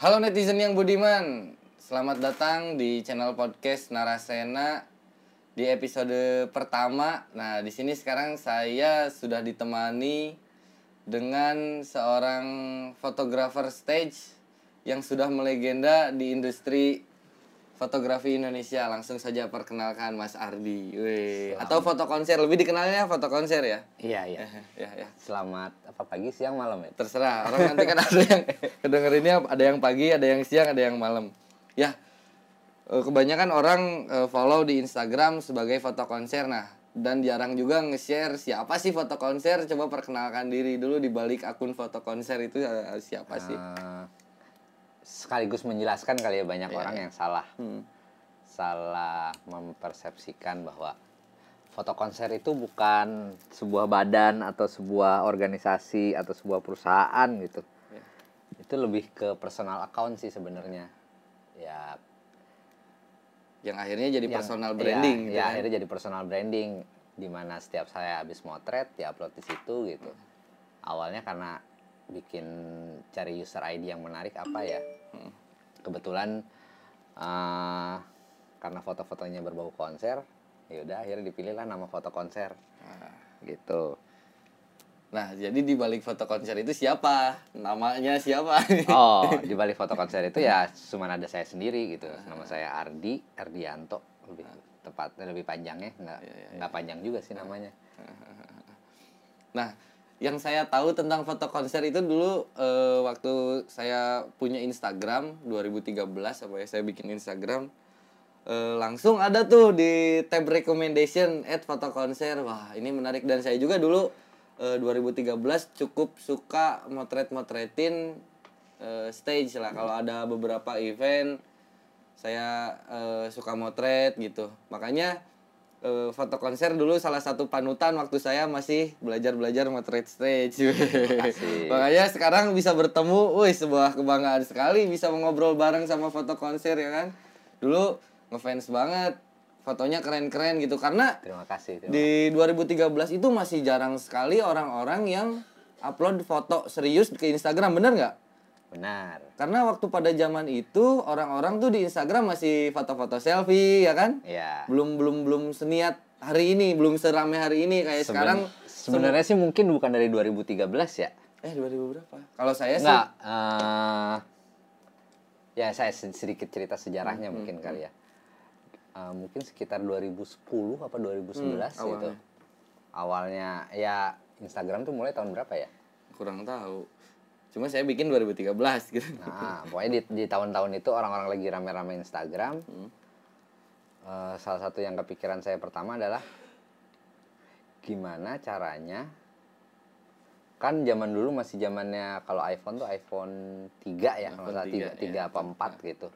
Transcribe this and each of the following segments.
Halo netizen yang budiman, selamat datang di channel podcast Narasena di episode pertama. Nah, di sini sekarang saya sudah ditemani dengan seorang fotografer stage yang sudah melegenda di industri fotografi Indonesia. Langsung saja perkenalkan Mas Ardi. Wih. Atau foto konser, lebih dikenalnya foto konser ya? Iya, iya. ya, ya. Selamat apa pagi, siang, malam ya? terserah orang nanti kan ada yang kedengerinnya ada yang pagi ada yang siang ada yang malam ya eh, kebanyakan orang eh, follow di Instagram sebagai foto konser nah dan jarang juga nge-share siapa sih foto konser coba perkenalkan diri dulu di balik akun foto konser itu eh, siapa sih Eh, sekaligus menjelaskan kali ya banyak Iya, orang iya. yang salah Hmm. salah mempersepsikan bahwa foto konser itu bukan sebuah badan atau sebuah organisasi atau sebuah perusahaan gitu. Iya. Itu lebih ke personal account sih sebenarnya. Ya yang akhirnya jadi yang- personal ya, branding ya, gitu kan. akhirnya jadi personal branding di mana setiap saya habis motret diupload di situ gitu awalnya karena bikin cari user ID yang menarik apa ya Hmm. Kebetulan eh, karena foto-fotonya berbau konser ya udah akhirnya dipilihlah nama foto konser. Nah, gitu. Nah jadi di balik foto konser itu siapa? Namanya siapa? Oh di balik foto konser itu ya cuma ada saya sendiri gitu. Nama saya Ardi Ardianto. Lebih tepatnya lebih panjangnya. Nggak Iya, iya, nggak panjang juga sih namanya. Nah, yang saya tahu tentang foto konser itu dulu eh, waktu saya punya Instagram 2013 apa ya saya bikin Instagram eh, langsung ada tuh di tab recommendation at foto konser. Wah, ini menarik dan saya juga dulu eh, 2013 cukup suka motret-motretin eh, stage lah kalau ada beberapa event saya eh, suka motret gitu. Makanya eh, foto konser dulu salah satu panutan waktu saya masih belajar-belajar motret stage. kasih. Makanya sekarang bisa bertemu, wih sebuah kebanggaan sekali bisa ngobrol bareng sama foto konser ya kan. Dulu ngefans banget, fotonya keren-keren gitu karena terima kasih terima di 2013 itu masih jarang sekali orang-orang yang upload foto serius ke Instagram, bener nggak? Benar Karena waktu pada zaman itu orang-orang tuh di Instagram masih foto-foto selfie ya kan? ya Belum belum belum seniat hari ini, belum serame hari ini kayak Seben- sekarang. sebenarnya sih mungkin bukan dari 2013 ya Eh 2000 berapa? Kalau saya sih Enggak eh, ya saya sed- sedikit cerita sejarahnya Hmm, mungkin kali ya Eh, mungkin sekitar 2010 apa 2011 Hmm, gitu awalnya. awalnya ya Instagram tuh mulai tahun berapa ya kurang tahu. Cuma saya bikin 2013 gitu. Nah, pokoknya di, di tahun-tahun itu orang-orang lagi rame-rame Instagram. Hmm. Eh, salah satu yang kepikiran saya pertama adalah gimana caranya kan zaman dulu masih zamannya kalau iPhone tuh iPhone 3 ya kalau salah 3, 3, ya. apa 4 gitu.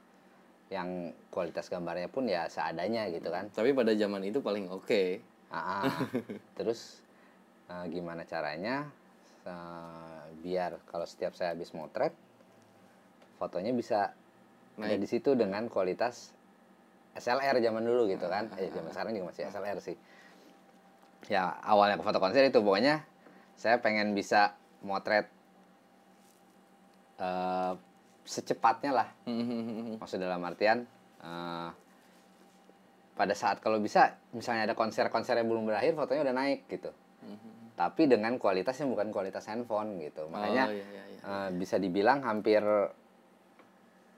Yang kualitas gambarnya pun ya seadanya gitu kan. Tapi pada zaman itu paling oke. Ah, ah. Terus eh, gimana caranya eh, biar kalau setiap saya habis motret fotonya bisa ada Naik. di situ dengan kualitas SLR zaman dulu gitu kan. Eh zaman sekarang juga masih SLR sih. Ya awalnya ke foto konser itu pokoknya saya pengen bisa motret eh, secepatnya lah. Maksud dalam artian eh, pada saat kalau bisa misalnya ada konser-konser yang belum berakhir fotonya udah naik gitu. Tapi dengan kualitas yang bukan kualitas handphone gitu. Makanya oh, iya, iya, iya. eh, bisa dibilang hampir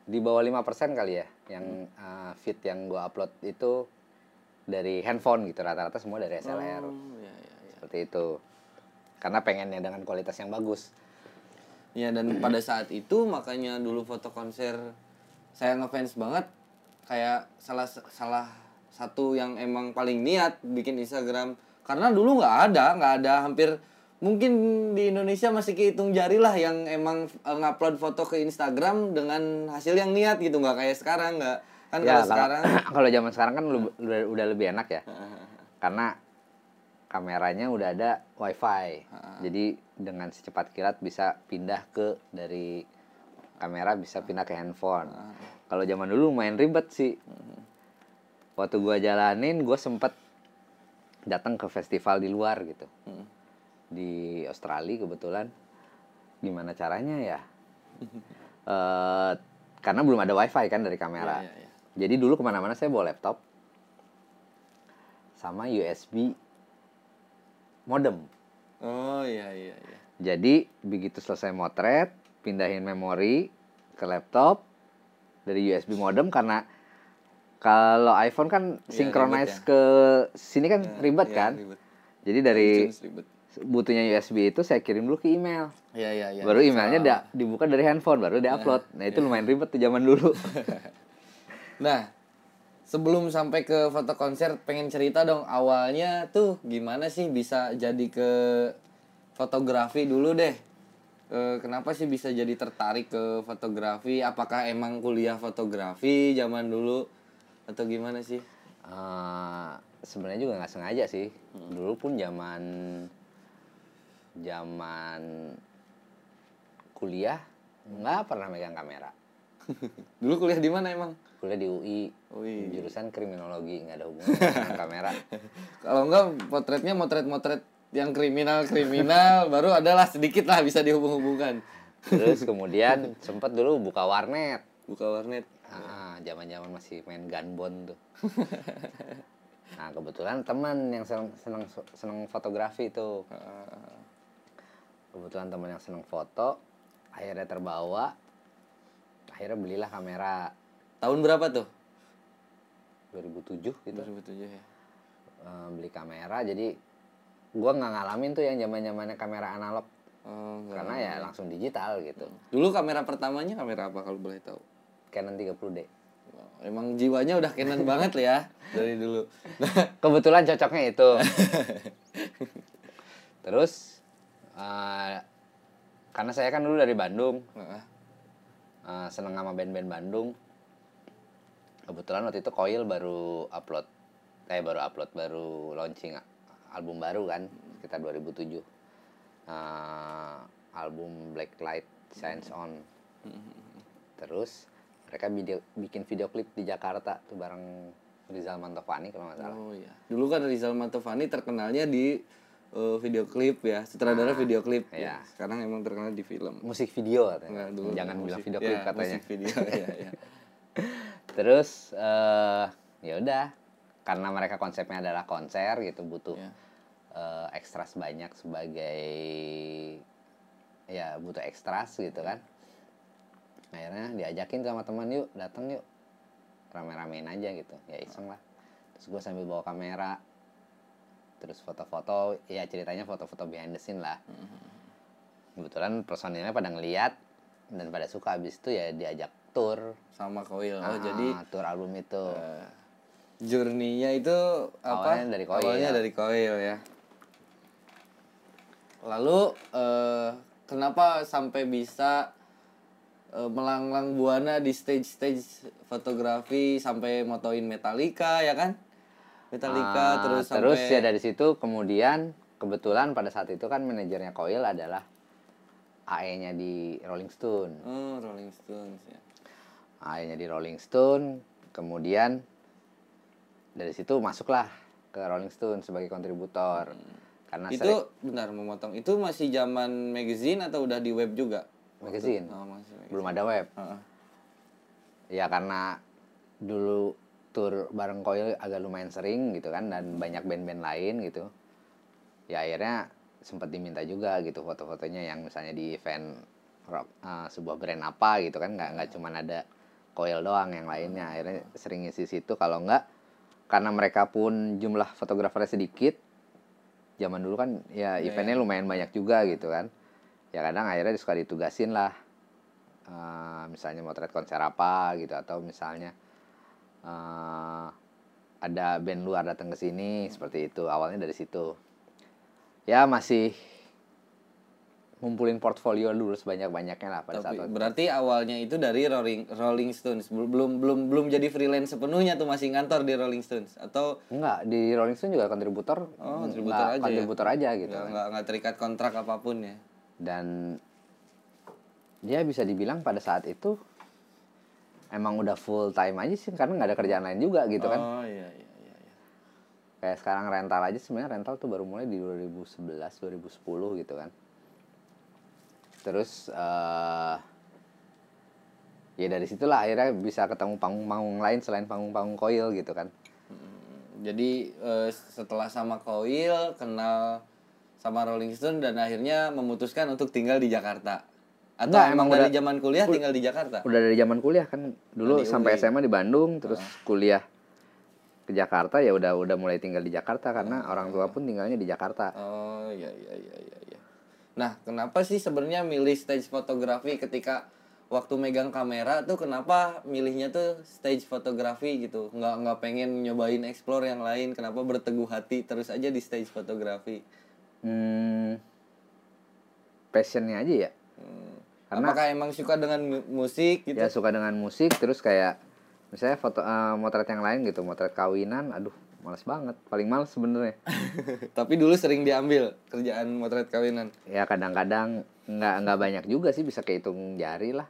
di bawah 5% kali ya yang Hmm. eh, feed yang gua upload itu dari handphone gitu rata-rata semua dari SLR Oh, iya, iya, iya. seperti itu karena pengennya dengan kualitas yang bagus Ya dan pada saat itu makanya dulu foto konser saya ngefans banget kayak salah salah satu yang emang paling niat bikin Instagram karena dulu nggak ada nggak ada hampir mungkin di Indonesia masih kehitung jari lah yang emang eh, ngupload foto ke Instagram dengan hasil yang niat gitu nggak kayak sekarang nggak kan ya kalau kalau- sekarang kalau zaman sekarang kan udah, udah lebih enak ya. Karena kameranya udah ada wifi. Jadi dengan secepat kilat bisa pindah ke dari kamera bisa pindah ke handphone. Kalau zaman dulu main ribet sih. Waktu gua jalanin gua sempet datang ke festival di luar gitu Hmm. di Australia kebetulan gimana caranya ya Eh, karena belum ada wifi kan dari kamera Iya, iya, iya. jadi dulu ke mana-mana saya bawa laptop sama USB modem Oh iya iya iya. jadi begitu selesai motret pindahin memori ke laptop dari USB modem karena kalau iPhone kan Iya, synchronize ribet ke sini kan ribet Iya, kan ribet. jadi dari ribet. butuhnya USB itu saya kirim dulu ke email Iya iya iya. baru emailnya da- dibuka dari handphone baru diupload nah itu lumayan ribet tuh zaman dulu Nah, sebelum sampai ke foto konser, pengen cerita dong awalnya tuh gimana sih bisa jadi ke fotografi dulu deh. Eh, kenapa sih bisa jadi tertarik ke fotografi? Apakah emang kuliah fotografi zaman dulu atau gimana sih? Eh, sebenarnya juga nggak sengaja sih dulu pun zaman zaman kuliah nggak pernah megang kamera dulu kuliah di mana emang? kuliah di UI UI. jurusan kriminologi nggak ada hubungan dengan kamera Kalau enggak potretnya motret-motret yang kriminal-kriminal baru adalah sedikit lah bisa dihubung-hubungkan. terus kemudian sempat dulu buka warnet Buka warnet. Ah, zaman-zaman masih main gunbon tuh. nah, kebetulan teman yang seneng seneng seneng fotografi tuh. Kebetulan teman yang seneng foto, akhirnya terbawa. Akhirnya belilah kamera Tahun berapa tuh? 2007 gitu. 2007 ya. Eh, beli kamera jadi gua nggak ngalamin tuh yang zaman-zamannya kamera analog Oh, karena ya langsung digital gitu. Dulu kamera pertamanya kamera apa kalau boleh tahu? Canon 30D. Emang jiwanya udah Canon banget lah ya dari dulu. Kebetulan cocoknya itu. Terus eh, karena saya kan dulu dari Bandung, eh, seneng sama band-band Bandung. Kebetulan waktu itu Coil baru upload, eh baru upload, baru launching album baru kan, sekitar 2007. Eh, album Black Light Shines On. Terus mereka video, bikin video klip di Jakarta tuh bareng Rizal Mantovani kalau nggak salah. Oh iya. Dulu kan Rizal Mantovani terkenalnya di eh, video klip ya, sutradara video klip. iya. Sekarang emang terkenal di film. Musik video katanya. Enggak, dulu Jangan bilang musik- video klip ya, katanya. Musik video ya, ya. Terus eh ya udah karena mereka konsepnya adalah konser gitu butuh Ya. eh, ekstras banyak sebagai ya butuh ekstras gitu kan. Akhirnya diajakin sama teman yuk datang yuk rame-ramein aja gitu ya iseng lah. Terus gue sambil bawa kamera terus foto-foto ya ceritanya foto-foto behind the scene lah. Kebetulan personilnya pada ngeliat dan pada suka abis itu ya diajak tour Sama Koil. Oh, Ah, jadi tour album itu. eh, journey-nya itu apa? Awalnya dari Koil. Awalnya dari Koil ya. Lalu eh, kenapa sampai bisa eh, melanglang buana di stage-stage fotografi sampai motoin Metallica ya kan? Metallica Ah, terus sampai terus ya dari situ kemudian kebetulan pada saat itu kan manajernya Coil adalah AE-nya di Rolling Stone. Oh, Rolling Stones ya. AE-nya di Rolling Stone, kemudian dari situ masuklah ke Rolling Stone sebagai kontributor. Karena itu benar memotong. Itu masih zaman magazine atau udah di web juga? Magazine. Oh, magazine. belum ada web. Heeh. Ya karena dulu tour bareng Coil agak lumayan sering gitu kan dan banyak band-band lain gitu. Ya akhirnya sempat diminta juga gitu foto-fotonya yang misalnya di event rock, eh, sebuah brand apa gitu kan nggak nggak cuman ada Coil doang yang lainnya akhirnya sering ngisi situ kalau nggak karena mereka pun jumlah fotografernya sedikit zaman dulu kan ya eventnya lumayan banyak juga gitu kan ya kadang akhirnya suka ditugasin lah Eh, misalnya motret konser apa gitu atau misalnya eh, ada band luar datang ke sini seperti itu awalnya dari situ ya masih ngumpulin portfolio dulu sebanyak banyaknya lah pada saat Tapi waktu- berarti awalnya itu dari Rolling Rolling Stones. Belum belum belum jadi freelance sepenuhnya tuh masih ngantor di Rolling Stones atau enggak di Rolling Stone juga kontributor Oh, kontributor enggak, aja ya? kontributor aja gitu nggak kan. nggak nggak terikat kontrak apa pun ya. Dan dia bisa dibilang pada saat itu emang udah full time aja sih karena nggak ada kerjaan lain juga gitu kan Oh iya iya iya. iya. kayak sekarang rental aja sebenarnya rental tuh baru mulai di 2011 2010 gitu kan terus eh ya dari situlah akhirnya bisa ketemu panggung-panggung lain selain panggung-panggung koil gitu kan Jadi eh, setelah sama Koil kenal sama Rolling Stone dan akhirnya memutuskan untuk tinggal di Jakarta. Atau Enggak, emang dari udah- zaman kuliah tinggal di Jakarta? udah dari zaman kuliah kan dulu di sampai. SMA di Bandung terus kuliah ke Jakarta ya udah udah mulai tinggal di Jakarta karena Oh. orang tua pun tinggalnya di Jakarta Oh iya iya iya iya. iya. Nah kenapa sih sebenarnya milih stage fotografi ketika waktu megang kamera tuh kenapa milihnya tuh stage fotografi gitu? Nggak nggak pengen nyobain explore yang lain? Kenapa berteguh hati terus aja di stage fotografi? Hmm, passionnya aja ya Hmm. Karena- Apakah emang suka dengan mu- musik gitu? ya suka dengan musik terus kayak misalnya foto eh, motret yang lain gitu motret kawinan aduh males banget paling males sebenarnya Tapi dulu sering diambil kerjaan motret kawinan. ya kadang-kadang nggak nggak banyak juga sih bisa kehitung jari lah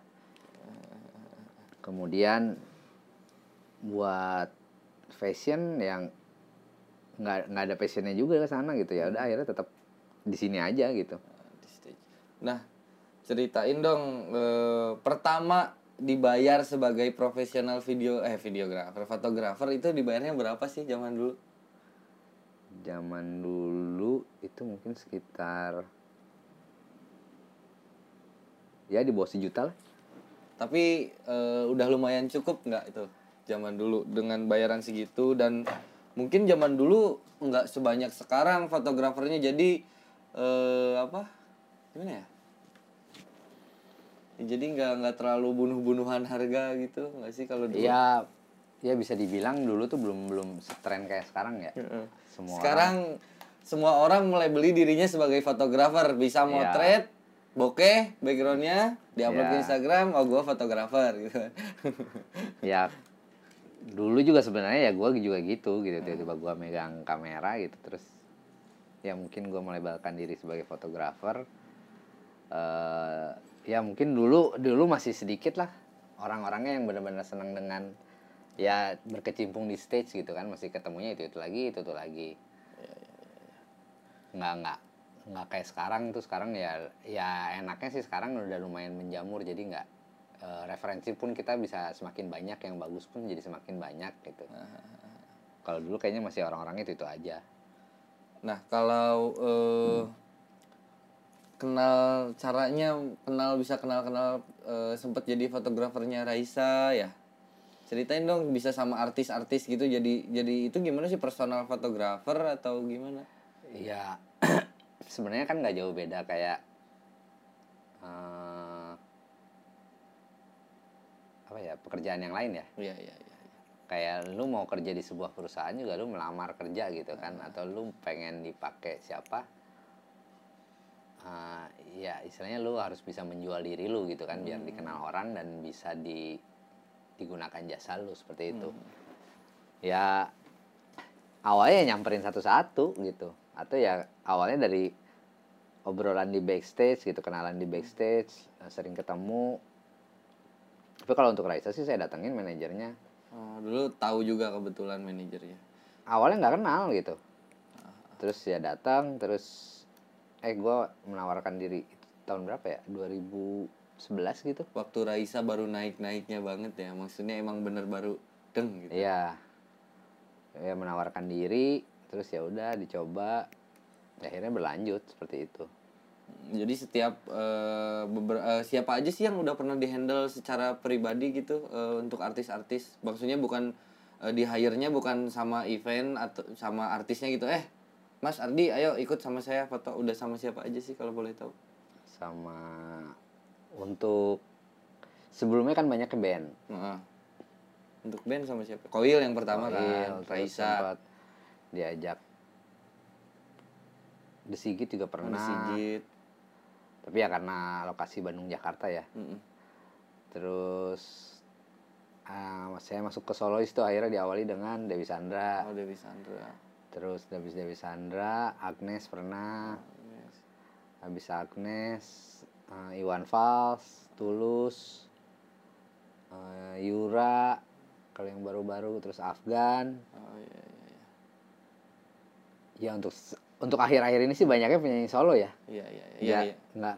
kemudian buat fashion yang nggak nggak ada passionnya juga ke sana gitu ya udah akhirnya tetap di sini aja gitu di stage. Nah, ceritain dong eh, pertama dibayar sebagai profesional video eh videografer, fotografer itu dibayarnya berapa sih zaman dulu? zaman dulu itu mungkin sekitar ya di bawah sejuta lah Tapi eh, udah lumayan cukup nggak itu zaman dulu dengan bayaran segitu dan mungkin zaman dulu nggak sebanyak sekarang fotografernya jadi eh, apa gimana ya? Jadi nggak nggak terlalu bunuh-bunuhan harga gitu nggak sih kalau dulu? ya ya bisa dibilang dulu tuh belum belum tren kayak sekarang ya semua Sekarang semua orang mulai beli dirinya sebagai fotografer, bisa Iya. motret, bokeh, backgroundnya diupload ke Iya. Instagram, oh gue fotografer gitu. ya dulu juga sebenarnya ya gue juga gitu gitu tiba-tiba gue megang kamera gitu terus ya mungkin gue melebalkan diri sebagai fotografer. Eh ya mungkin dulu dulu masih sedikit lah. Orang-orangnya yang benar-benar senang dengan ya berkecimpung di stage gitu kan. Masih ketemunya itu itu lagi itu itu lagi. Nggak nggak nggak kayak sekarang tuh. Sekarang ya ya enaknya sih sekarang udah lumayan menjamur. Jadi nggak eh, referensi pun kita bisa semakin banyak yang bagus pun jadi semakin banyak gitu. Kalau dulu kayaknya masih orang-orang itu itu aja Nah kalau eh, kenal caranya kenal bisa kenal kenal eh, sempet jadi fotografernya Raisa ya. Ceritain dong bisa sama artis-artis gitu jadi jadi itu gimana sih personal fotografer atau gimana? ya sebenarnya kan nggak jauh beda kayak eh, apa ya pekerjaan yang lain ya Iya iya iya. Kayak lu mau kerja di sebuah perusahaan juga lu melamar kerja gitu kan atau lu pengen dipakai siapa Ah, ya istilahnya lu harus bisa menjual diri lu gitu kan biar dikenal orang dan bisa di digunakan jasa lu seperti itu. Ya awalnya nyamperin satu-satu gitu. Atau ya awalnya dari obrolan di backstage gitu kenalan di backstage sering ketemu. Tapi kalau untuk Raisa sih saya datengin manajernya Oh, dulu tahu juga kebetulan manajernya. awalnya nggak kenal gitu. Terus ya datang terus eh gue menawarkan diri. Itu tahun berapa ya? 2011 gitu. Waktu Raisa baru naik-naiknya banget ya. Maksudnya emang bener baru deng gitu. iya. Ya menawarkan diri terus ya udah dicoba. Ya, akhirnya berlanjut seperti itu Jadi setiap eh, beber- eh, siapa aja sih yang udah pernah dihandle secara pribadi gitu eh, untuk artis-artis. Maksudnya bukan eh, di hire-nya bukan sama event atau sama artisnya gitu. Eh, Mas Ardi, ayo ikut sama saya foto. Udah sama siapa aja sih kalau boleh tahu? sama untuk sebelumnya kan banyak ke band Heeh. Untuk band sama siapa? Koil yang pertama Koil, kan, Raisa, diajak The Sigit juga Pernah pernah Sigit. Tapi ya karena lokasi Bandung Jakarta ya Mm-mm. terus ah, saya masuk ke solois tuh akhirnya diawali dengan Dewi Sandra Oh, Dewi Sandra. terus habis Dewi Sandra Agnes pernah Yes. habis Agnes eh, Iwan Fals Tulus eh, Yura kalau yang baru-baru terus Afgan Oh iya iya iya. ya untuk untuk akhir-akhir ini sih banyaknya penyanyi solo ya Iya iya iya. ya iya. nggak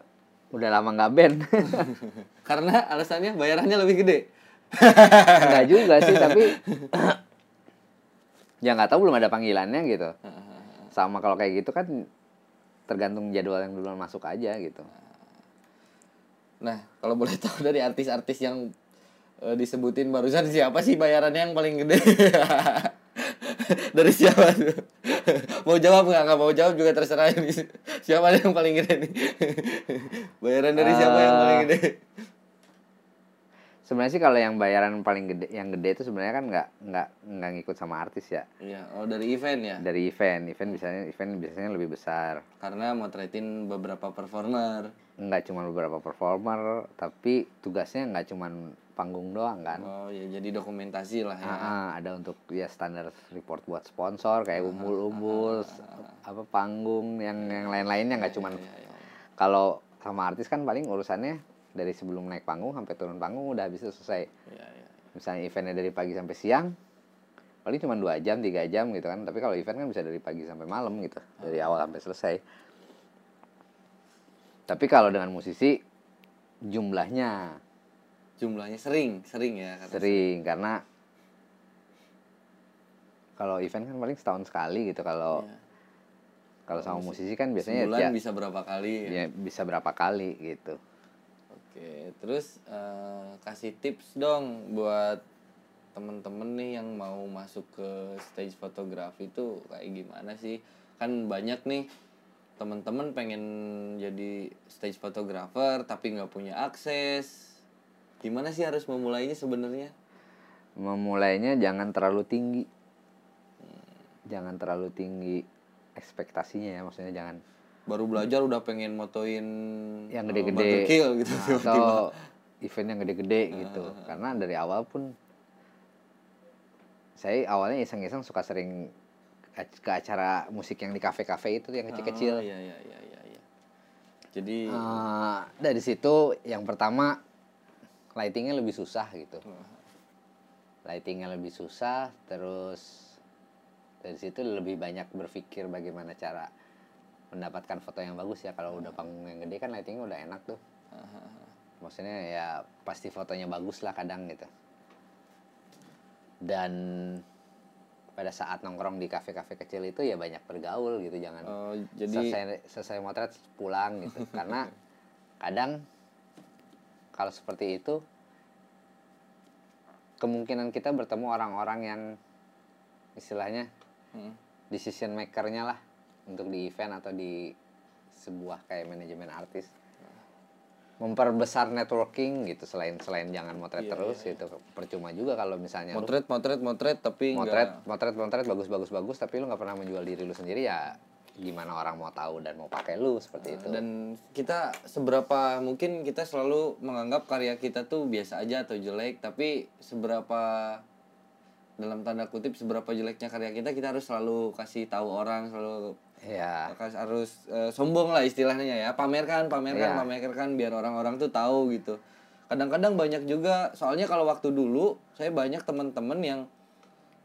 udah lama nggak band Karena alasannya bayarannya lebih gede. nggak juga sih tapi ya nggak tahu belum ada panggilannya gitu sama kalau kayak gitu kan tergantung jadwal yang duluan masuk aja gitu Nah, kalau boleh tahu dari artis-artis yang eh, disebutin barusan siapa sih bayarannya yang paling gede? dari siapa tuh? mau jawab nggak? Nggak mau jawab juga terserah ini. Siapa yang paling gede nih? Bayaran dari siapa yang paling gede? sebenarnya sih kalau yang bayaran paling gede yang gede itu sebenarnya kan nggak nggak nggak ngikut sama artis ya Iya, oh dari event ya. dari event event biasanya event biasanya lebih besar Karena motretin beberapa performer. nggak cuma beberapa performer tapi tugasnya nggak cuma panggung doang kan Oh ya, jadi dokumentasi lah ya. Ah, ah, ada untuk ya standar report buat sponsor kayak umbul-umbul apa panggung yang yang lain-lainnya nggak cuma Iya, iya. kalau sama artis kan paling urusannya dari sebelum naik panggung sampai turun panggung udah habis itu selesai Iya, iya. misalnya eventnya dari pagi sampai siang paling cuma dua jam tiga jam gitu kan tapi kalau event kan bisa dari pagi sampai malam gitu dari awal sampai selesai tapi kalau dengan musisi jumlahnya Jumlahnya sering, sering ya. kata- sering karena kalau event kan paling setahun sekali gitu kalau Iya. kalau sama musisi kan biasanya Sebulan ya, bisa berapa kali ya? ya bisa berapa kali gitu Oke, terus eh, kasih tips dong buat temen-temen nih yang mau masuk ke stage fotografi itu kayak gimana sih? Kan banyak nih temen-temen pengen jadi stage photographer tapi nggak punya akses. Gimana sih harus memulainya sebenarnya? memulainya jangan terlalu tinggi jangan terlalu tinggi ekspektasinya ya maksudnya jangan Baru belajar udah pengen motoin yang gede-gede gitu Nah, tiba-tiba. atau event yang gede-gede gitu karena dari awal pun saya awalnya iseng-iseng suka sering ke acara musik yang di kafe-kafe itu yang kecil-kecil Oh, iya iya iya iya. Jadi Eh, dari situ yang pertama lightingnya lebih susah gitu. Lightingnya lebih susah terus dari situ lebih banyak berpikir bagaimana cara mendapatkan foto yang bagus ya. Kalau udah panggung yang gede kan lightingnya udah enak tuh. Maksudnya ya pasti fotonya bagus lah kadang gitu. Dan pada saat nongkrong di kafe-kafe kecil itu ya banyak bergaul gitu jangan oh, jadi selesai selesai motret pulang gitu. Karena kadang kalau seperti itu kemungkinan kita bertemu orang-orang yang istilahnya Hmm. decision makernya lah untuk di event atau di sebuah kayak manajemen artis. Memperbesar networking gitu selain selain jangan motret Iya, terus gitu. Percuma juga kalau misalnya motret motret motret tapi motret nggak motret motret bagus bagus bagus tapi lu nggak pernah menjual diri lu sendiri ya gimana orang mau tahu dan mau pakai lu seperti itu. Dan kita seberapa mungkin kita selalu menganggap karya kita tuh biasa aja atau jelek tapi seberapa dalam tanda kutip seberapa jeleknya karya kita kita harus selalu kasih tahu orang selalu ya harus eh, sombong lah istilahnya ya pamerkan pamerkan Iya. pamerkan biar orang-orang tuh tahu gitu. Kadang-kadang banyak juga soalnya kalau waktu dulu saya banyak teman-teman yang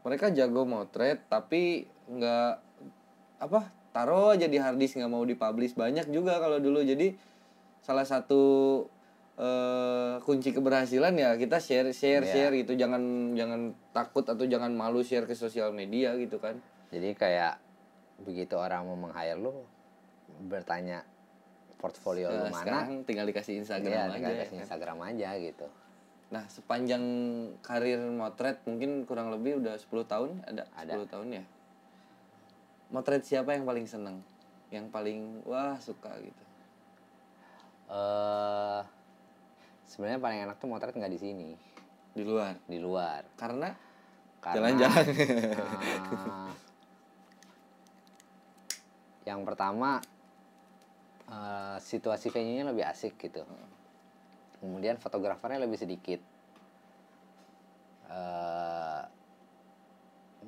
mereka jago motret tapi nggak apa taruh aja di harddisk nggak mau dipublish banyak juga kalau dulu jadi salah satu eh, kunci keberhasilan ya kita share share Iya. share gitu jangan jangan takut atau jangan malu share ke sosial media gitu kan jadi kayak begitu orang mau meng-hire lu bertanya portfolio lu Nah, mana sekarang tinggal dikasih Instagram ya aja tinggal ya kasih kan? Instagram aja gitu Nah, sepanjang karir motret mungkin kurang lebih udah 10 tahun ada, Ada. 10 tahun ya. Motret siapa yang paling seneng? Yang paling wah suka gitu. eh sebenarnya paling enak tuh motret nggak di sini Di luar. di luar Karena jalan-jalan. eh, yang pertama eh, situasi venue-nya lebih asik gitu kemudian fotografernya lebih sedikit eh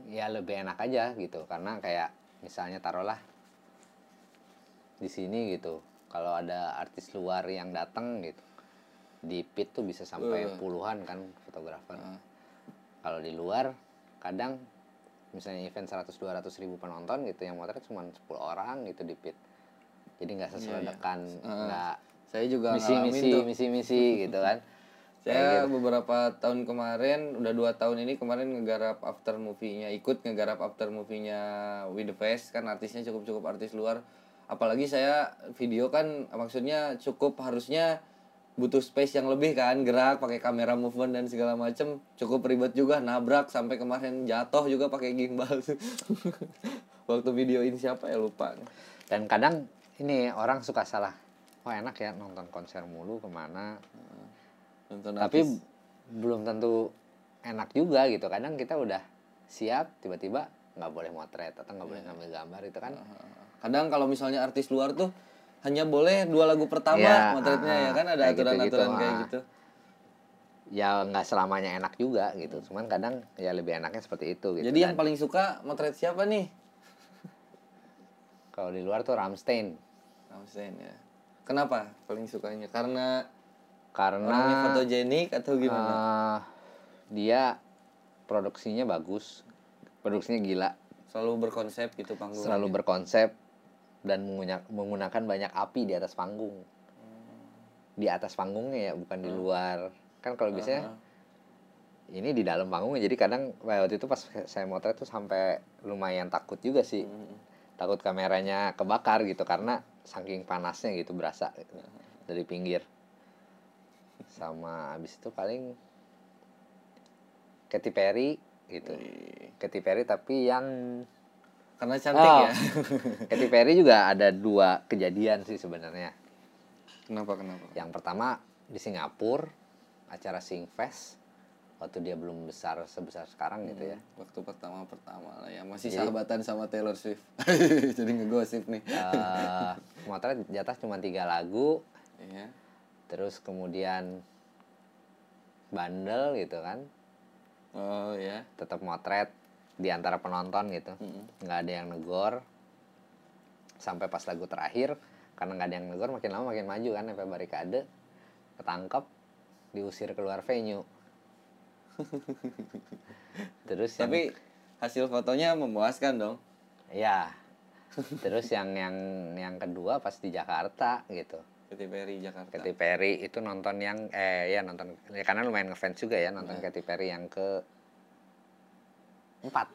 ya lebih enak aja gitu karena kayak misalnya taruhlah di sini gitu kalau ada artis luar yang datang gitu di pit tuh bisa sampai Uh. puluhan kan fotografer Heeh. kalau di luar kadang misalnya event 100-200 ribu penonton gitu yang motret cuma 10 orang gitu di pit jadi nggak Iya, iya. seseledekan Heeh. nggak saya juga misi misi misi misi gitu kan saya beberapa tahun kemarin udah dua tahun ini kemarin ngegarap after movie-nya ikut ngegarap after movie-nya With the Face kan artisnya cukup cukup artis luar. Apalagi saya video kan maksudnya cukup harusnya butuh space yang lebih kan gerak pakai kamera movement dan segala macem. Cukup ribet juga nabrak sampai kemarin jatuh juga pakai gimbal. Waktu videoin siapa ya lupa. Dan kadang ini orang suka salah wah enak ya nonton konser mulu ke mana nonton tapi artis. belum tentu enak juga gitu. Kadang kita udah siap tiba-tiba nggak boleh motret atau nggak boleh Iya. ngambil gambar itu kan. Kadang kalau misalnya artis luar tuh hanya boleh dua lagu pertama Iya, motretnya ah, ya kan? Ada kayak gitu-gitu, aturan-aturan kayak gitu. Ya nggak selamanya enak juga gitu. Cuman kadang ya lebih enaknya seperti itu gitu jadi yang Dan paling suka motret siapa nih? Kalau di luar tuh Ramstein Ramstein ya. Kenapa paling sukanya? Karena karena orangnya fotogenik atau gimana? Eh, dia produksinya bagus. Produksinya gila. Selalu berkonsep gitu panggung. Selalu berkonsep dan menggunakan banyak api di atas panggung. Di atas panggungnya ya bukan di luar. Kan kalau biasanya ini di dalam panggung jadi kadang wah, waktu itu pas saya motret tuh sampai lumayan takut juga sih. Takut kameranya kebakar gitu karena saking panasnya gitu berasa gitu, dari pinggir sama abis itu paling Katy Perry gitu. Katy Perry tapi yang karena cantik Oh. ya? Katy Perry juga ada dua kejadian sih sebenarnya. Kenapa kenapa? Yang pertama di Singapura acara Singfest waktu dia belum besar sebesar sekarang gitu ya. Waktu pertama pertama lah ya. Masih Jadi- sahabatan sama Taylor Swift. Jadi ngegosip nih. Eh, motret jatah cuma tiga lagu. Iya. Terus kemudian bandel gitu kan. Oh ya. Tetap motret di antara penonton gitu. Nggak ada yang negor. Sampai pas lagu terakhir karena nggak ada yang negor makin lama makin maju kan sampai barikade. Ketangkep diusir keluar venue. Terus yang- tapi hasil fotonya memuaskan dong. Ya terus yang yang yang kedua pas di Jakarta gitu Katy Perry Jakarta. Katy Perry itu nonton yang eh ya nonton ya, karena lumayan ngefans juga ya nonton Katy Perry yang ke empat.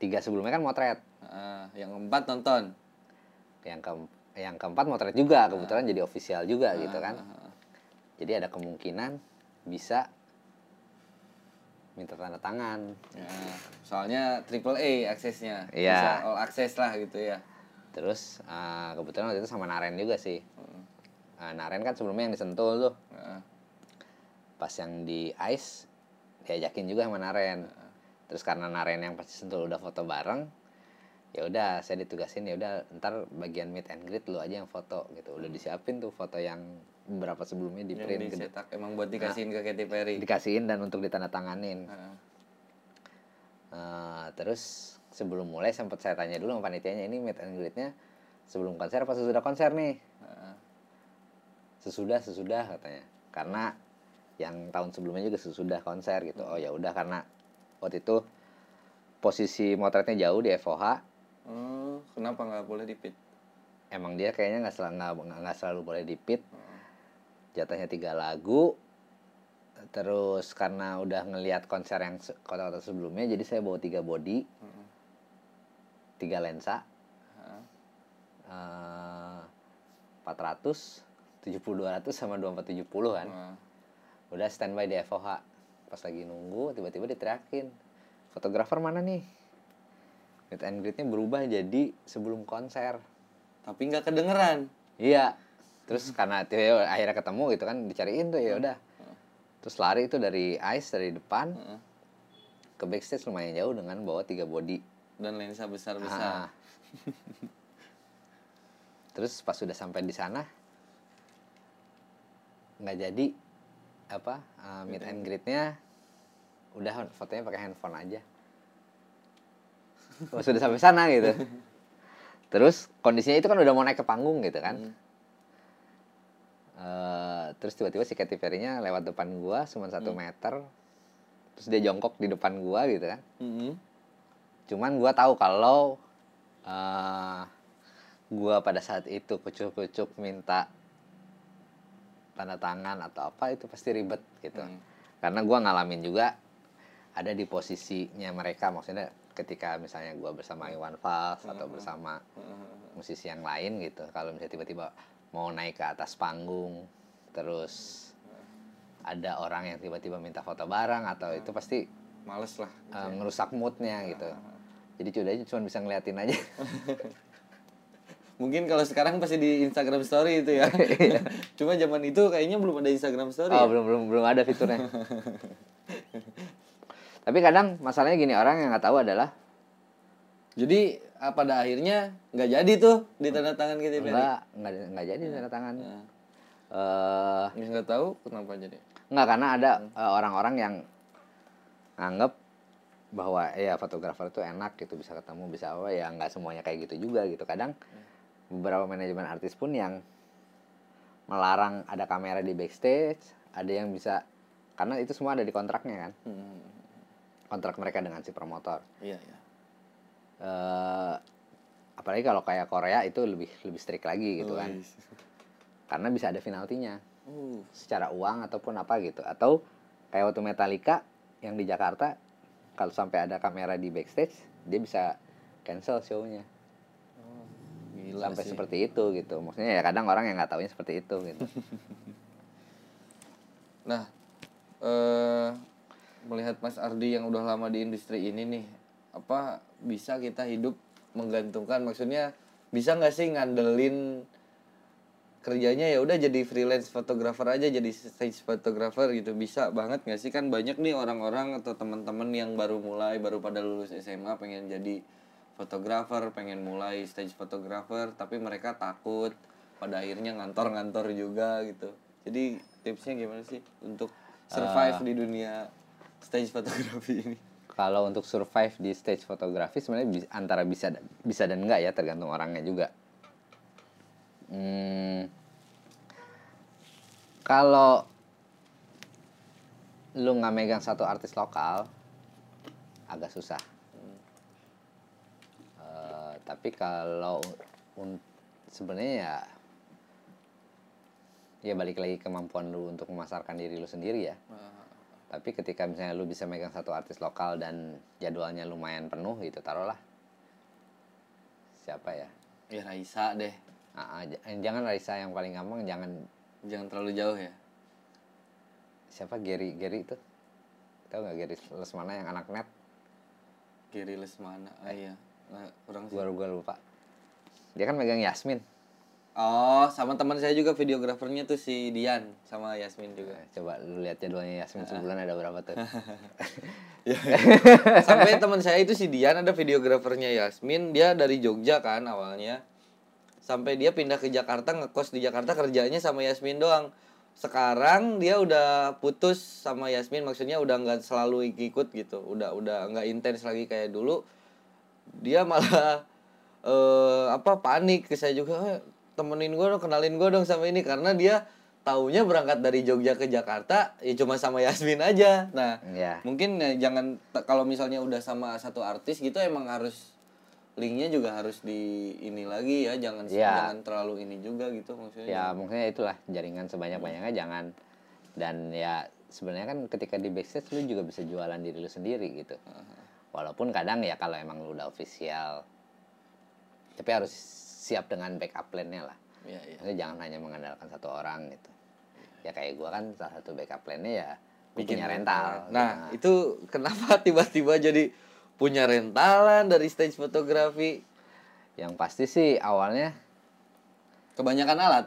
Tiga sebelumnya kan motret. Ah, yang keempat nonton. Yang ke yang keempat motret juga kebetulan jadi official juga gitu kan. jadi ada kemungkinan bisa minta tanda tangan. Ya, soalnya triple A aksesnya. Iya. bisa all access lah gitu ya terus eh, kebetulan waktu itu sama Naren juga sih. Eh, Naren kan sebelumnya yang disentul tuh. Ah, pas yang di ice diajakin juga sama Naren. Terus karena Naren yang pasti sentul udah foto bareng ya udah saya ditugasin ya udah ntar bagian meet and greet lu aja yang foto gitu. Udah disiapin tuh foto yang beberapa sebelumnya di yang print gitu. dicetak emang buat dikasihin ke Katy Perry? dikasihin dan untuk ditandatanganin. Ah, Eh, terus sebelum mulai sempat saya tanya dulu sama panitianya ini meet and greetnya sebelum konser apa sesudah konser nih? Ah, sesudah sesudah katanya. Karena yang tahun sebelumnya juga sesudah konser gitu. Oh ya udah karena waktu itu posisi motretnya jauh di FOH oh, kenapa nggak boleh dipit emang dia kayaknya nggak selalu nggak selalu boleh dipit jatahnya tiga lagu. Terus karena udah ngelihat konser yang kota-kota sebelumnya jadi saya bawa tiga body tiga lensa. Eh 400 70 200 sama 2470 kan. Ah. udah standby di FOH pas lagi nunggu tiba-tiba diteriakin. Fotografer mana nih? Meet and greetnya berubah jadi sebelum konser. Tapi nggak kedengeran. Iya. Terus karena tiba akhirnya ketemu gitu kan dicariin tuh ya udah. Terus lari itu dari ice dari depan. Ke backstage lumayan jauh dengan bawa tiga body dan lensa besar Ah. besar terus pas sudah sampai di sana nggak jadi apa uh, meet and greetnya udah fotonya pakai handphone aja pas sudah sampai sana gitu terus kondisinya itu kan udah mau naik ke panggung gitu kan Hmm. Eh, terus tiba-tiba si Katy Perry-nya lewat depan gua cuma Hmm. satu meter terus dia jongkok di depan gua gitu kan Mm-mm. Cuman gua tahu kalau eh gua pada saat itu kucuk-kucuk minta tanda tangan atau apa itu pasti ribet gitu. Hmm. karena gua ngalamin juga ada di posisinya mereka. Maksudnya ketika misalnya gua bersama Iwan Fals atau bersama musisi yang lain gitu. Kalau misalnya tiba-tiba mau naik ke atas panggung terus ada orang yang tiba-tiba minta foto bareng atau itu pasti males lah. uh, ngerusak moodnya gitu jadi cudanya cuma bisa ngeliatin aja. Mungkin kalau sekarang pasti di Instagram Story itu ya. Cuma zaman itu kayaknya belum ada Instagram Story oh ya? belum belum belum ada fiturnya. Tapi kadang masalahnya gini orang yang nggak tahu adalah jadi ah, pada akhirnya nggak jadi tuh di tanda tangan Katy Perry nggak nggak nggak jadi tanda tangan. Nah, eh ya nggak tahu kenapa jadi? nggak karena ada eh, orang-orang yang nganggep bahwa ya fotografer itu enak gitu bisa ketemu bisa apa ya nggak semuanya kayak gitu juga gitu. Kadang beberapa manajemen artis pun yang melarang ada kamera di backstage ada yang bisa karena itu semua ada di kontraknya kan. Hmm, kontrak mereka dengan si promotor. Iya iya. Eh apalagi kalau kayak Korea itu lebih lebih strict lagi gitu kan. Karena bisa ada penaltinya. Uh, secara uang ataupun apa gitu. Atau kayak waktu Metallica yang di Jakarta kalau sampai ada kamera di backstage dia bisa cancel show-nya gila sampai sih. seperti itu gitu maksudnya ya kadang orang yang nggak taunya seperti itu gitu Nah, eh melihat Mas Ardi yang udah lama di industri ini nih, apa bisa kita hidup menggantungkan? Maksudnya bisa nggak sih ngandelin kerjanya ya udah jadi freelance fotografer aja jadi stage photographer gitu. Bisa banget nggak sih? Kan banyak nih orang-orang atau teman-teman yang baru mulai baru pada lulus SMA pengen jadi fotografer pengen mulai stage photographer tapi mereka takut pada akhirnya ngantor-ngantor juga gitu. Jadi tipsnya gimana sih untuk survive di dunia stage fotografi ini? Kalau untuk survive di stage fotografi sebenarnya antara bisa bisa dan enggak ya tergantung orangnya juga Hmm, kalau lu nggak megang satu artis lokal agak susah. Eh, tapi kalau sebenarnya ya ya balik lagi kemampuan lu untuk memasarkan diri lu sendiri ya. Tapi ketika misalnya lu bisa megang satu artis lokal dan jadwalnya lumayan penuh gitu taruhlah. Siapa ya? Ya Raisa deh Ah, ah, jangan Raisa yang paling gampang jangan. Jangan terlalu jauh ya? Siapa? Gary Gary itu? Tahu nggak Gary Lesmana yang anak net? Giri Lesmana ah iya. Nah, kurang sih. Gua gua lupa. Dia kan megang Yasmin. Oh sama teman saya juga videografernya tuh si Dian sama Yasmin juga. Nah, coba lu lihat jadwalnya Yasmin sebulan ada berapa tuh? Ya. sampai teman saya itu si Dian ada videografernya Yasmin. Dia dari Jogja kan awalnya sampai dia pindah ke Jakarta ngekos di Jakarta kerjanya sama Yasmin doang. Sekarang dia udah putus sama Yasmin maksudnya udah nggak selalu ikut gitu. Udah udah nggak intens lagi kayak dulu. Dia malah eh apa panik ke saya juga. "Eh, temenin gue dong kenalin gue dong sama ini. Karena dia taunya berangkat dari Jogja ke Jakarta ya cuma sama Yasmin aja. Nah ya mungkin ya, jangan kalau misalnya udah sama satu artis gitu emang harus linknya juga harus di ini lagi ya jangan Iya. jangan terlalu ini juga gitu maksudnya. Ya maksudnya itulah jaringan sebanyak banyaknya jangan. Dan ya sebenarnya kan ketika di backstage lu juga bisa jualan diri lu sendiri gitu. Walaupun kadang ya kalau emang lu udah official tapi harus siap dengan backup plan-nya lah. Ya, ya. Maksudnya jangan hanya mengandalkan satu orang gitu. Ya kayak gua kan salah satu backup plan-nya ya gua punya rental. Nah. itu kenapa tiba-tiba jadi punya rentalan dari stage fotografi? Yang pasti sih awalnya kebanyakan alat.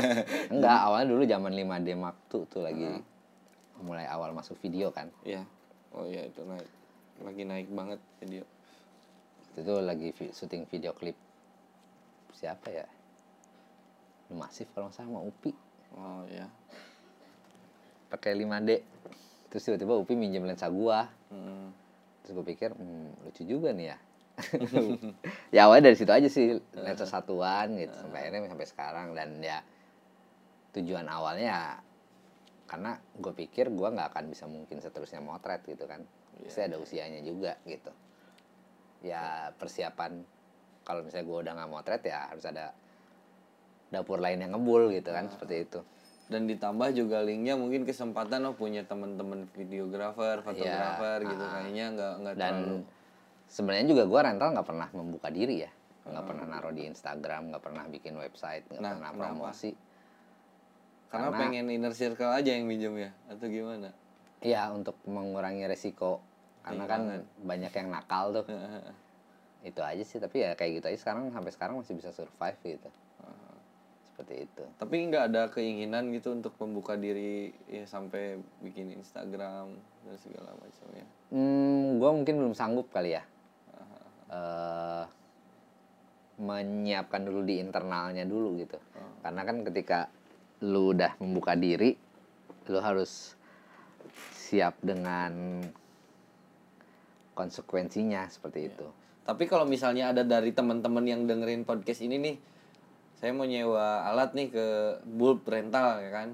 Enggak awalnya dulu zaman 5D Mark II tuh lagi mulai awal masuk video kan. Ya oh ya itu naik lagi naik banget video. Itu lagi vi- syuting video klip siapa ya? Masif kalau sama Upi. Oh ya pakai 5D terus tiba-tiba Upi minjem lensa gua. Hmm. Terus gue pikir hmm, lucu juga nih ya. Ya awalnya dari situ aja sih lensa satuan gitu sampai akhirnya sampai sekarang. Dan ya tujuan awalnya ya karena gue pikir gua nggak akan bisa mungkin seterusnya motret gitu kan. Pasti ada usianya juga gitu. Ya persiapan kalau misalnya gue udah nggak motret ya harus ada dapur lain yang ngebul gitu kan seperti itu dan ditambah juga linknya mungkin kesempatan oh punya teman-teman videografer fotografer gitu. kayaknya nggak nggak dan terlalu. sebenarnya juga gue rental nggak pernah membuka diri ya. Nggak pernah naruh di Instagram nggak pernah bikin website nggak Nah, pernah kenapa? promosi. Karena, karena- pengen inner circle aja yang minjem ya atau gimana? Iya untuk mengurangi resiko. Karena kan banyak yang nakal tuh. Itu aja sih tapi ya kayak gitu aja. Sekarang sampai sekarang masih bisa survive gitu seperti itu. Tapi nggak ada keinginan gitu untuk membuka diri ya sampai bikin Instagram dan segala macamnya hmm gue mungkin belum sanggup kali ya. Eh menyiapkan dulu di internalnya dulu gitu. Karena kan ketika lu udah membuka diri lu harus siap dengan konsekuensinya seperti itu. Tapi kalau misalnya ada dari teman-teman yang dengerin podcast ini nih, saya mau nyewa alat nih ke bulb rental ya kan?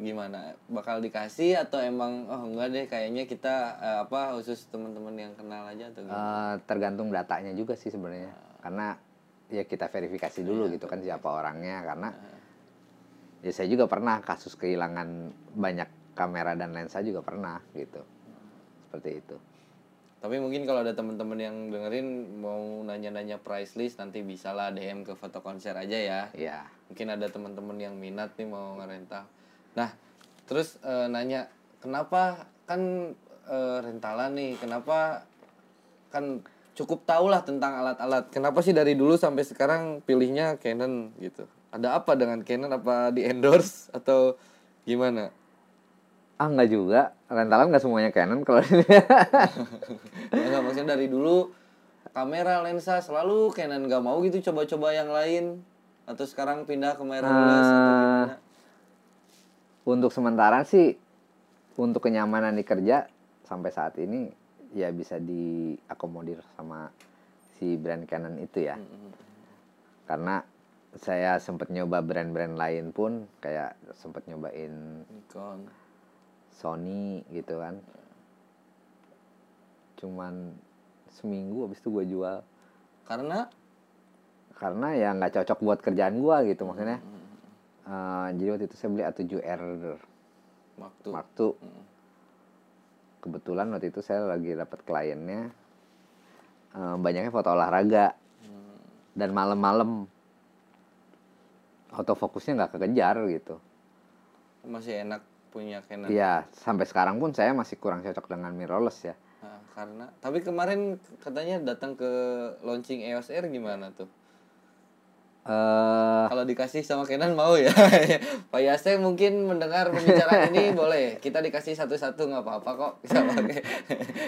Gimana? Bakal dikasih atau emang oh enggak deh kayaknya kita eh, apa khusus teman-teman yang kenal aja atau gimana? Eh, tergantung datanya juga sih sebenarnya karena ya kita verifikasi dulu gitu kan siapa orangnya karena ya saya juga pernah kasus kehilangan banyak kamera dan lensa juga pernah gitu seperti itu Tapi mungkin kalau ada teman-teman yang dengerin mau nanya-nanya price list nanti bisa lah DM ke foto konser aja ya. ya Mungkin ada teman-teman yang minat nih mau ngerental. Nah, terus eh, nanya kenapa kan eh, rentalan nih, kenapa kan cukup tahu lah tentang alat-alat. Kenapa sih dari dulu sampai sekarang pilihnya Canon gitu? Ada apa dengan Canon? Apa di endorse atau gimana? Ah nggak juga. Rentalan nggak semuanya Canon kalau Ya, nggak, maksudnya dari dulu kamera lensa selalu Canon. Nggak mau gitu coba-coba yang lain. Atau sekarang pindah ke mirrorless atau gimana? untuk sementara sih untuk kenyamanan di kerja sampai saat ini ya bisa diakomodir sama si brand Canon itu ya. Karena saya sempat nyoba brand-brand lain pun kayak sempat nyobain Nikon. Sony gitu kan. Cuman seminggu habis itu gue jual. Karena? Karena ya nggak cocok buat kerjaan gue gitu maksudnya. Eh, jadi waktu itu saya beli A7R waktu. Waktu. Kebetulan waktu itu saya lagi dapat kliennya. Eh, banyaknya foto olahraga. Dan malam-malam. Autofokusnya nggak kekejar gitu. Masih enak punya Canon. Iya sampai sekarang pun saya masih kurang cocok dengan mirrorless ya Nah, karena tapi kemarin katanya datang ke launching EOS R gimana tuh? eh Kalau dikasih sama Canon mau ya. Pak Yase mungkin mendengar pembicaraan ini boleh. Kita dikasih satu-satu nggak apa-apa kok. Bisa pakai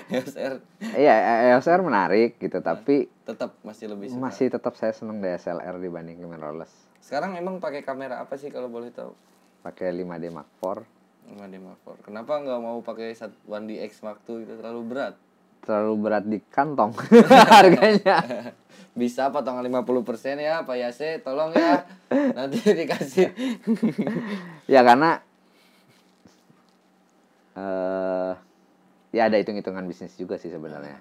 EOS R. iya EOS R menarik gitu tapi Tetap masih lebih suka. masih tetap saya seneng DSLR dibanding mirrorless Sekarang emang pakai kamera apa sih kalau boleh tahu? pakai 5D Mark IV 5D Mark IV. Kenapa nggak mau pakai 1D X Mark II itu terlalu berat? terlalu berat di kantong harganya Bisa potongan 50% ya Pak Yase, tolong ya. Nanti dikasih. ya karena eh ya ada hitung-hitungan bisnis juga sih sebenarnya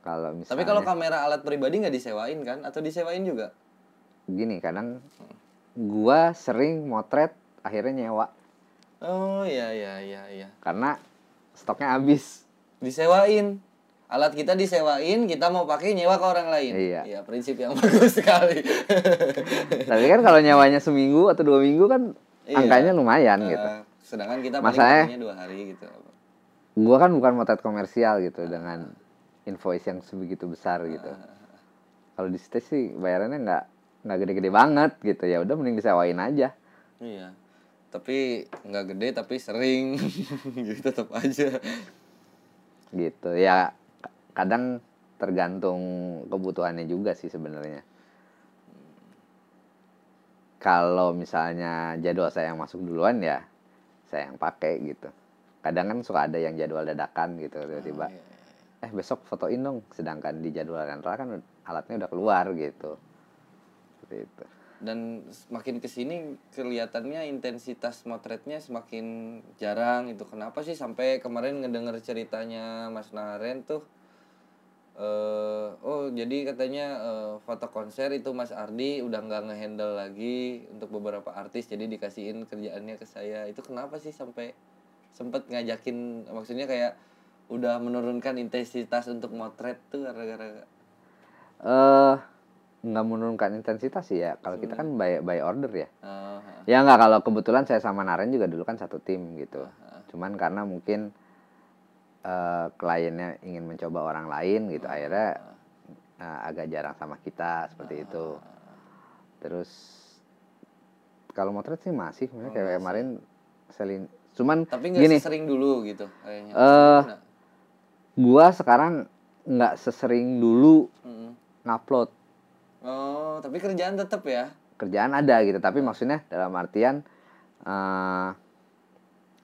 kalau misalnya Tapi kalau kamera alat pribadi nggak disewain kan? Atau disewain juga? gini kadang gua sering motret akhirnya nyewa Oh iya iya iya iya. karena stoknya habis Disewain. Alat kita disewain, kita mau pakai nyewa ke orang lain. Iya. prinsip yang bagus sekali. tapi kan kalau nyewanya seminggu atau dua minggu kan Iya. angkanya lumayan Eh, gitu sedangkan kita Masalahnya- dua hari gitu. gua kan bukan motret komersial gitu dengan invoice yang sebegitu besar gitu kalau di stage sih bayarannya nggak nggak gede-gede banget gitu ya udah mending disewain aja Iya. Tapi nggak gede tapi sering. Jadi tetap aja. gitu. Ya kadang tergantung kebutuhannya juga sih sebenarnya. Kalau misalnya jadwal saya yang masuk duluan ya saya yang pakai gitu. Kadang kan suka ada yang jadwal dadakan gitu tiba-tiba iya, eh besok fotoin dong. Sedangkan di jadwal rental kan alatnya udah keluar gitu. Seperti itu Dan semakin ke sini kelihatannya intensitas motretnya semakin jarang itu. Kenapa sih sampai kemarin ngedenger ceritanya Mas Naren tuh eh oh jadi katanya eh, foto konser itu Mas Ardi udah nggak ngehandle lagi untuk beberapa artis jadi dikasihin kerjaannya ke saya itu kenapa sih sampai sempet ngajakin maksudnya kayak udah menurunkan intensitas untuk motret tuh gara-gara eh nggak menurunkan intensitas sih ya. Kalau kita kan by by order ya. Eh, ya nggak kalau kebetulan saya sama Naren juga dulu kan satu tim gitu. Cuman karena mungkin eh, kliennya ingin mencoba orang lain gitu akhirnya eh, agak jarang sama kita seperti itu. Terus kalau motret sih masih sebenarnya kayak kemarin selin cuman tapi nggak gini. sering dulu gitu kayaknya. Eh, Gimana? gua sekarang nggak sesering dulu Mm-mm. ngupload oh tapi kerjaan tetap ya? Kerjaan ada gitu tapi maksudnya dalam artian eh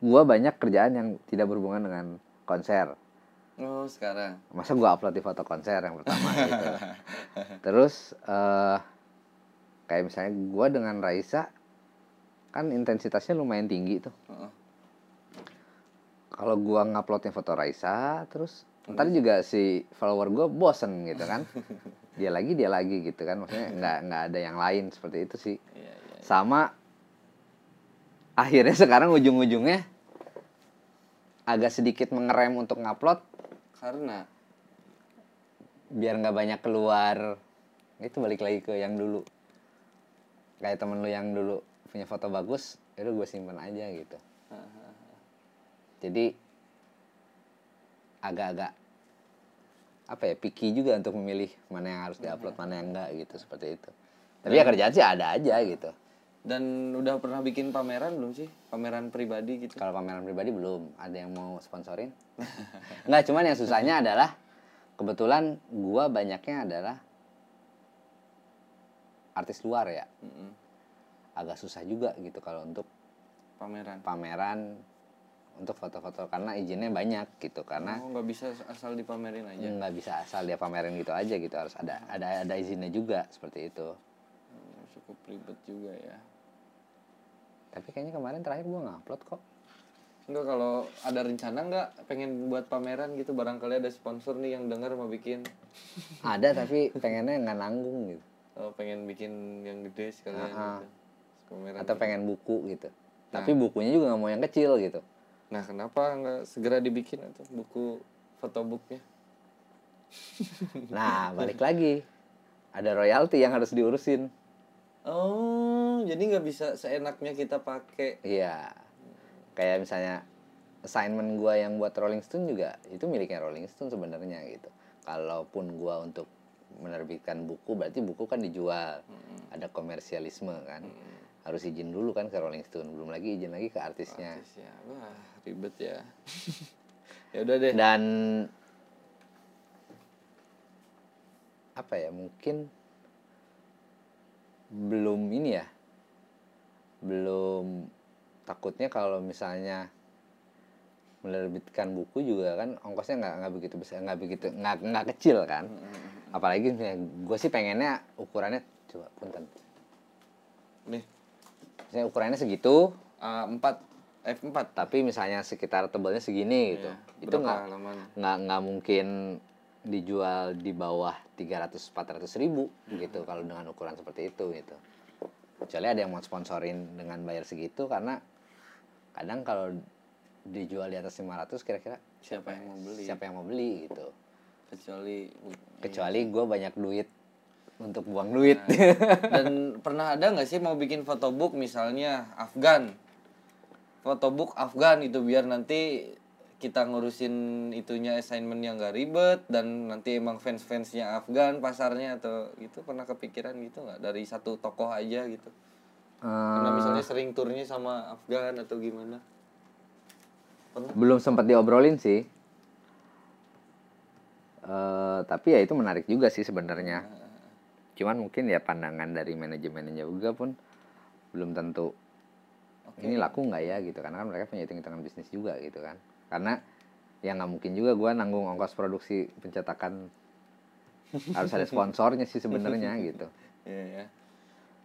gua banyak kerjaan yang tidak berhubungan dengan konser. Oh sekarang. Masa gua upload di foto konser yang pertama gitu. Terus eh kayak misalnya gua dengan Raisa kan intensitasnya lumayan tinggi tuh. Kalau gua nguploadnya foto Raisa terus ntar juga si follower gua bosen gitu kan dia lagi dia lagi gitu kan. Maksudnya nggak nggak ada yang lain seperti itu sih. Iya iya sama akhirnya sekarang ujung-ujungnya agak sedikit mengerem untuk ngupload karena biar nggak banyak keluar. Itu balik lagi ke yang dulu. Kayak temen lu yang dulu punya foto bagus itu gue simpen aja gitu. Jadi agak-agak apa ya picky juga untuk memilih mana yang harus diupload mana yang enggak gitu seperti itu. Tapi ya kerjaan sih ada aja gitu. Dan udah pernah bikin pameran belum sih? Pameran pribadi gitu? Kalau pameran pribadi belum. Ada yang mau sponsorin? Nggak cuman yang susahnya adalah kebetulan gua banyaknya adalah artis luar ya. Agak susah juga gitu kalau untuk pameran. pameran untuk foto-foto karena izinnya banyak gitu karena oh nggak bisa asal dipamerin aja? nggak bisa asal dia pamerin gitu aja gitu harus ada ada ada izinnya juga seperti itu. Hmm, cukup ribet juga ya. Tapi kayaknya kemarin terakhir gua ngupload kok. Enggak kalau ada rencana nggak? Pengen buat pameran gitu barangkali ada sponsor nih yang dengar mau bikin. Ada tapi pengennya nggak nanggung gitu. Oh, pengen bikin yang gede sekalian Ah, ah. gitu. pameran atau pengen buku gitu. Tapi bukunya juga nggak mau yang kecil gitu nah kenapa nggak segera dibikin atau buku fotobooknya Nah, balik lagi. Ada royalti yang harus diurusin. oh jadi nggak bisa seenaknya kita pakai Iya. Kayak misalnya assignment gua yang buat Rolling Stone juga itu miliknya Rolling Stone sebenarnya gitu. Kalaupun gua untuk menerbitkan buku berarti buku kan dijual. Ada komersialisme kan. Harus izin dulu kan ke Rolling Stone, belum lagi izin lagi ke artisnya. Artis ya wah ribet ya. Ya udah deh. Dan apa ya mungkin belum ini ya belum takutnya kalau misalnya menerbitkan buku juga kan ongkosnya nggak nggak begitu besar nggak begitu nggak nggak kecil kan. Apalagi gue sih pengennya ukurannya coba punten. Nih. Misalnya ukurannya segitu. A4 F4 tapi misalnya sekitar tebalnya segini gitu. Iya. itu nggak nggak nggak mungkin dijual di bawah 300 400 ribu Hmm. gitu kalau dengan ukuran seperti itu gitu. Kecuali ada yang mau sponsorin dengan bayar segitu karena kadang kalau dijual di atas 500 kira-kira siapa yang mau beli? siapa yang mau beli gitu. Kecuali kecuali gue banyak duit untuk buang duit. Nah. dan pernah ada nggak sih mau bikin photobook misalnya Afgan photobook Afgan itu biar nanti kita ngurusin itunya assignment yang gak ribet dan nanti emang fans-fansnya Afgan pasarnya atau gitu pernah kepikiran gitu nggak? Dari satu tokoh aja gitu. Karena Eh, misalnya sering turnya sama Afgan atau gimana? Pernah? Belum sempat diobrolin sih. Eh, tapi ya itu menarik juga sih sebenarnya. Cuman mungkin ya pandangan dari manajemennya juga pun belum tentu ini laku nggak ya gitu? Karena kan mereka punya hitung-hitungan bisnis juga gitu kan. Karena ya nggak mungkin juga gua nanggung ongkos produksi pencetakan. Harus ada sponsornya sih sebenarnya gitu. Iya ya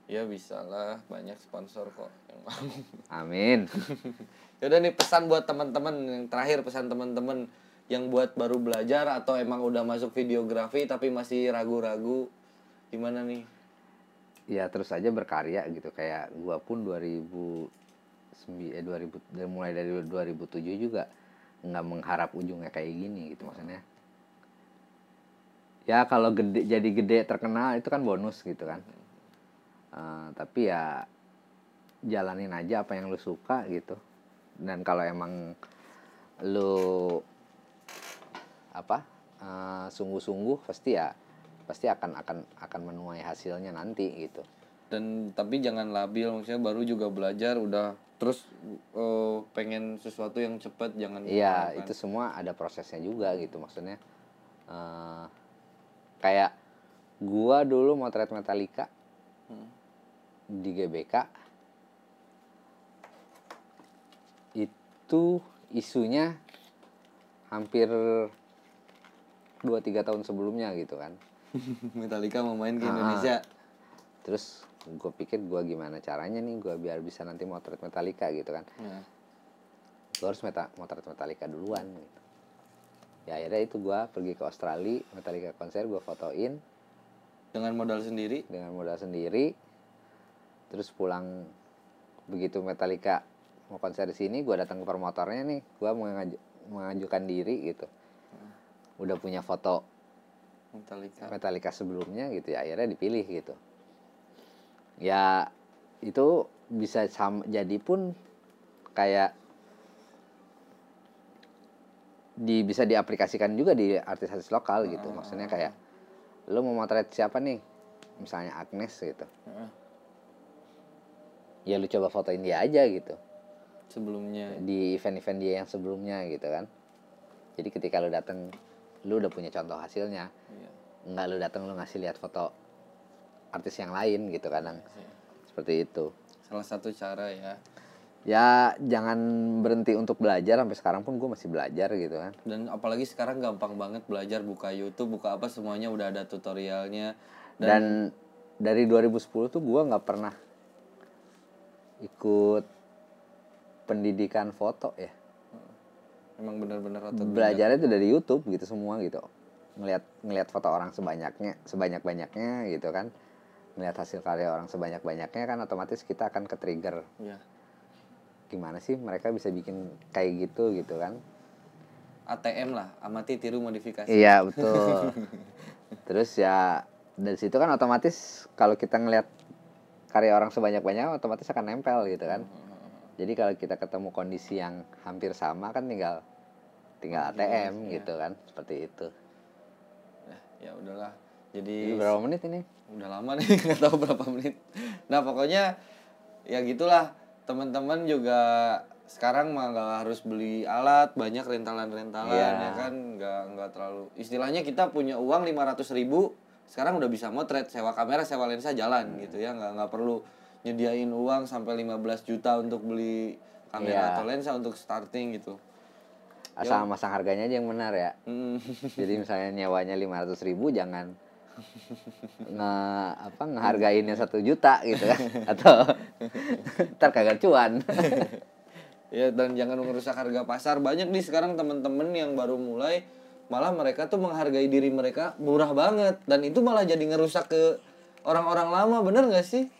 ya bisa lah banyak sponsor kok yang mau. Amin. Yaudah nih pesan buat teman-teman yang terakhir pesan teman-teman yang buat baru belajar atau emang udah masuk videografi tapi masih ragu-ragu gimana nih? Ya terus aja berkarya gitu. Kayak gua pun 2009 eh 2000 dari- mulai dari 2007 juga nggak mengharap ujungnya kayak gini gitu maksudnya. Ya kalau gede jadi gede terkenal itu kan bonus gitu kan. Eh, tapi ya jalanin aja apa yang lu suka gitu. Dan kalau emang lu apa eh, sungguh-sungguh pasti ya pasti akan akan akan menuai hasilnya nanti gitu. Dan tapi jangan labil maksudnya baru juga belajar udah terus eh, pengen sesuatu yang cepat jangan Iya, itu semua ada prosesnya juga gitu maksudnya. eh kayak gua dulu motret Metallica Hmm. di GBK itu isunya hampir 2-3 tahun sebelumnya gitu kan. Metallica mau main ke Ah. Indonesia Terus gue pikir gua gimana caranya nih gua biar bisa nanti motret Metallica gitu kan. Nah, gue harus meta motret Metallica duluan gitu. Ya akhirnya itu gua pergi ke Australia, Metallica konser gue fotoin dengan modal sendiri dengan modal sendiri. Terus pulang begitu Metallica mau konser di sini, gua datang ke promotornya nih, gua mengaju- mengajukan diri gitu. Udah punya foto Metallica Metallica sebelumnya gitu ya, akhirnya dipilih gitu. Ya itu bisa sam jadi pun kayak di bisa diaplikasikan juga di artis-artis lokal gitu. Maksudnya kayak lu mau motret siapa nih? Misalnya Agnes gitu. Heeh. Ya lu coba fotoin dia aja gitu. sebelumnya Di event-event dia yang sebelumnya gitu kan. Jadi ketika lu datang lu udah punya contoh hasilnya. Iya. Enggak lu datang lu ngasih lihat foto artis yang lain gitu kadang. Seperti itu. salah satu cara ya Ya jangan berhenti untuk belajar sampai sekarang pun gue masih belajar gitu kan. dan apalagi sekarang gampang banget belajar buka YouTube buka apa semuanya udah ada tutorialnya Dan, dari 2010 tuh gue nggak pernah ikut pendidikan foto ya. emang bener-bener otot Belajarnya itu dari YouTube gitu semua gitu. Ngelihat ngelihat foto orang sebanyaknya, sebanyak-banyaknya gitu kan. Ngelihat hasil karya orang sebanyak-banyaknya kan otomatis kita akan ke-trigger. ya Gimana sih mereka bisa bikin kayak gitu gitu kan. ATM lah amati tiru modifikasi Iya betul. Terus ya dari situ kan otomatis kalau kita ngelihat karya orang sebanyak-banyak otomatis akan nempel gitu kan. Jadi kalau kita ketemu kondisi yang hampir sama kan tinggal tinggal ATM gitu kan seperti itu. Ya, ya udahlah Ini jadi berapa menit ini? udah lama nih nggak tahu berapa menit nah pokoknya ya gitulah teman-teman juga sekarang mah nggak harus beli alat banyak rentalan-rentalan Iya. ya kan nggak nggak terlalu istilahnya kita punya uang 500.000 ribu sekarang udah bisa motret sewa kamera sewa lensa jalan gitu ya nggak nggak perlu nyediain uang sampai 15 juta untuk beli kamera Iya. atau lensa untuk starting gitu Asal masang harganya aja yang benar ya. Hmm. Jadi misalnya nyewanya 500 ribu jangan nge apa ngehargainnya satu juta gitu kan. Atau ntar kagak cuan. Ya dan jangan merusak harga pasar. Banyak nih sekarang temen-temen yang baru mulai malah mereka tuh menghargai diri mereka murah banget. Dan itu malah jadi ngerusak ke orang-orang lama bener gak sih?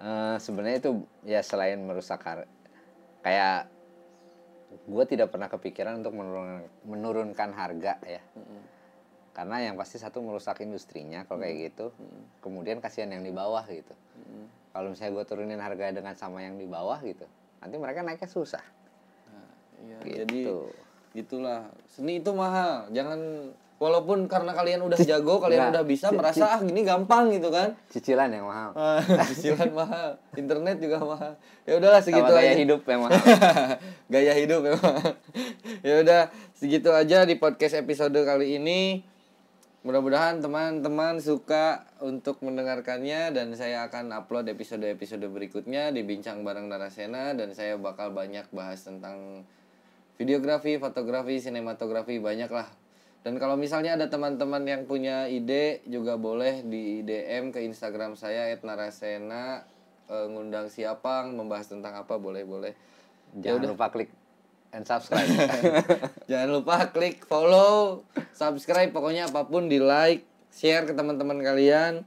Eh, sebenarnya itu ya selain merusak har kayak gue tidak pernah kepikiran untuk menurun, menurunkan harga ya karena yang pasti satu merusak industrinya kalau kayak gitu. Kemudian kasihan yang di bawah gitu. Kalau misalnya gue turunin harga dengan sama yang di bawah gitu nanti mereka naiknya susah. Iya, gitu. jadi gitulah. Seni itu mahal. Jangan walaupun karena kalian udah jago kalian Nggak. udah bisa merasa ah gini gampang gitu kan. Cicilan yang mahal. Ah, cicilan mahal. Internet juga mahal. Ya udahlah segitu sama gaya aja. hidup yang mahal. Gaya hidup memang ya udah segitu aja di podcast episode kali ini mudah-mudahan teman-teman suka untuk mendengarkannya dan saya akan upload episode-episode berikutnya di bincang bareng Narasena dan saya bakal banyak bahas tentang videografi, fotografi, sinematografi banyak lah dan kalau misalnya ada teman-teman yang punya ide juga boleh di DM ke Instagram saya @narasena eh, ngundang siapa membahas tentang apa boleh boleh Ya jangan lupa klik and subscribe. Jangan lupa klik follow, subscribe, pokoknya apa pun di like, share ke teman-teman kalian.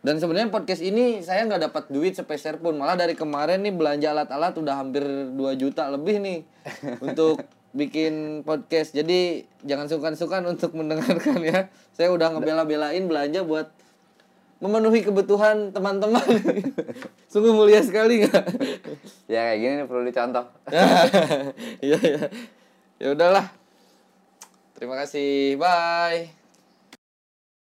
Dan sebenarnya podcast ini saya nggak dapat duit sepeser pun. Malah dari kemarin nih belanja alat-alat udah hampir 2 juta lebih nih untuk bikin podcast. Jadi jangan sungkan-sungkan untuk mendengarkan ya. Saya udah ngebela-belain belanja buat memenuhi kebutuhan teman-teman. Sungguh mulia sekali nggak? ya kayak gini nih perlu dicontoh. Iya ya. Ya udahlah. Terima kasih. Bye.